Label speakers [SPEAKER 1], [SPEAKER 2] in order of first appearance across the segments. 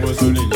[SPEAKER 1] Mussolini.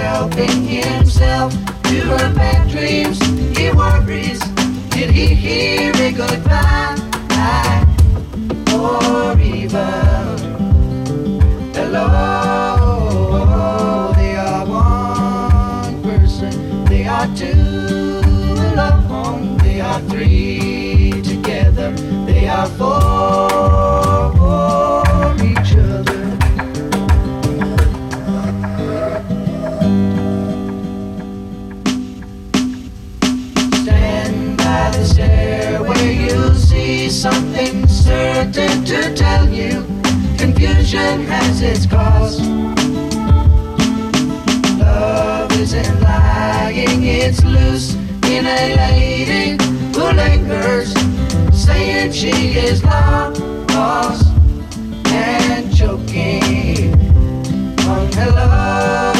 [SPEAKER 1] Helping himself to her bad dreams, he worries. Did he hear a goodbye? Or even hello? Certain to tell you. Confusion has its cause. Love isn't lying, it's loose in a lady who lingers, saying she is lost and choking on hello. They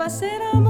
[SPEAKER 1] para ser
[SPEAKER 2] amor.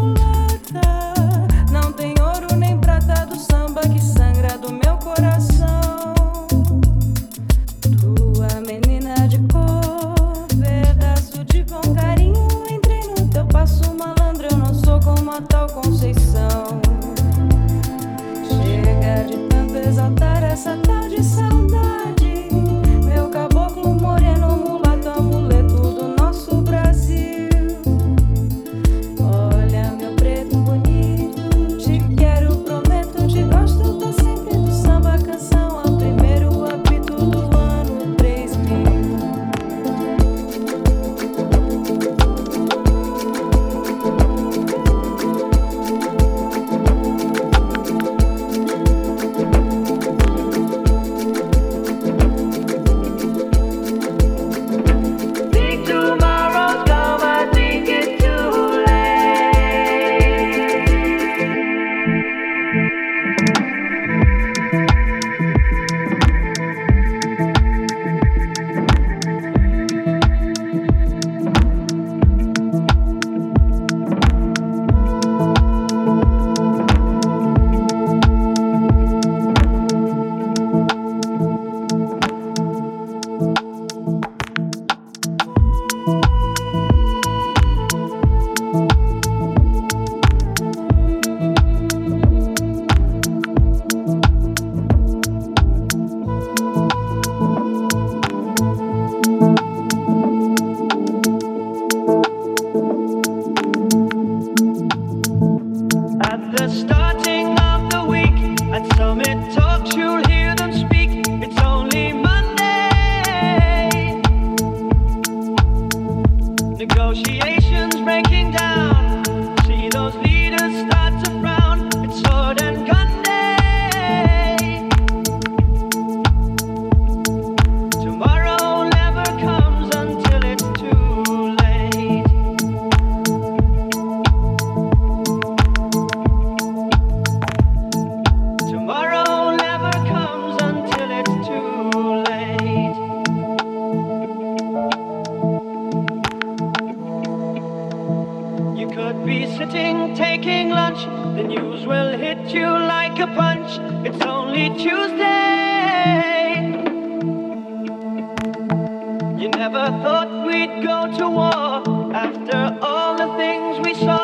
[SPEAKER 2] thought we'd
[SPEAKER 3] go to war after all the
[SPEAKER 4] things we saw.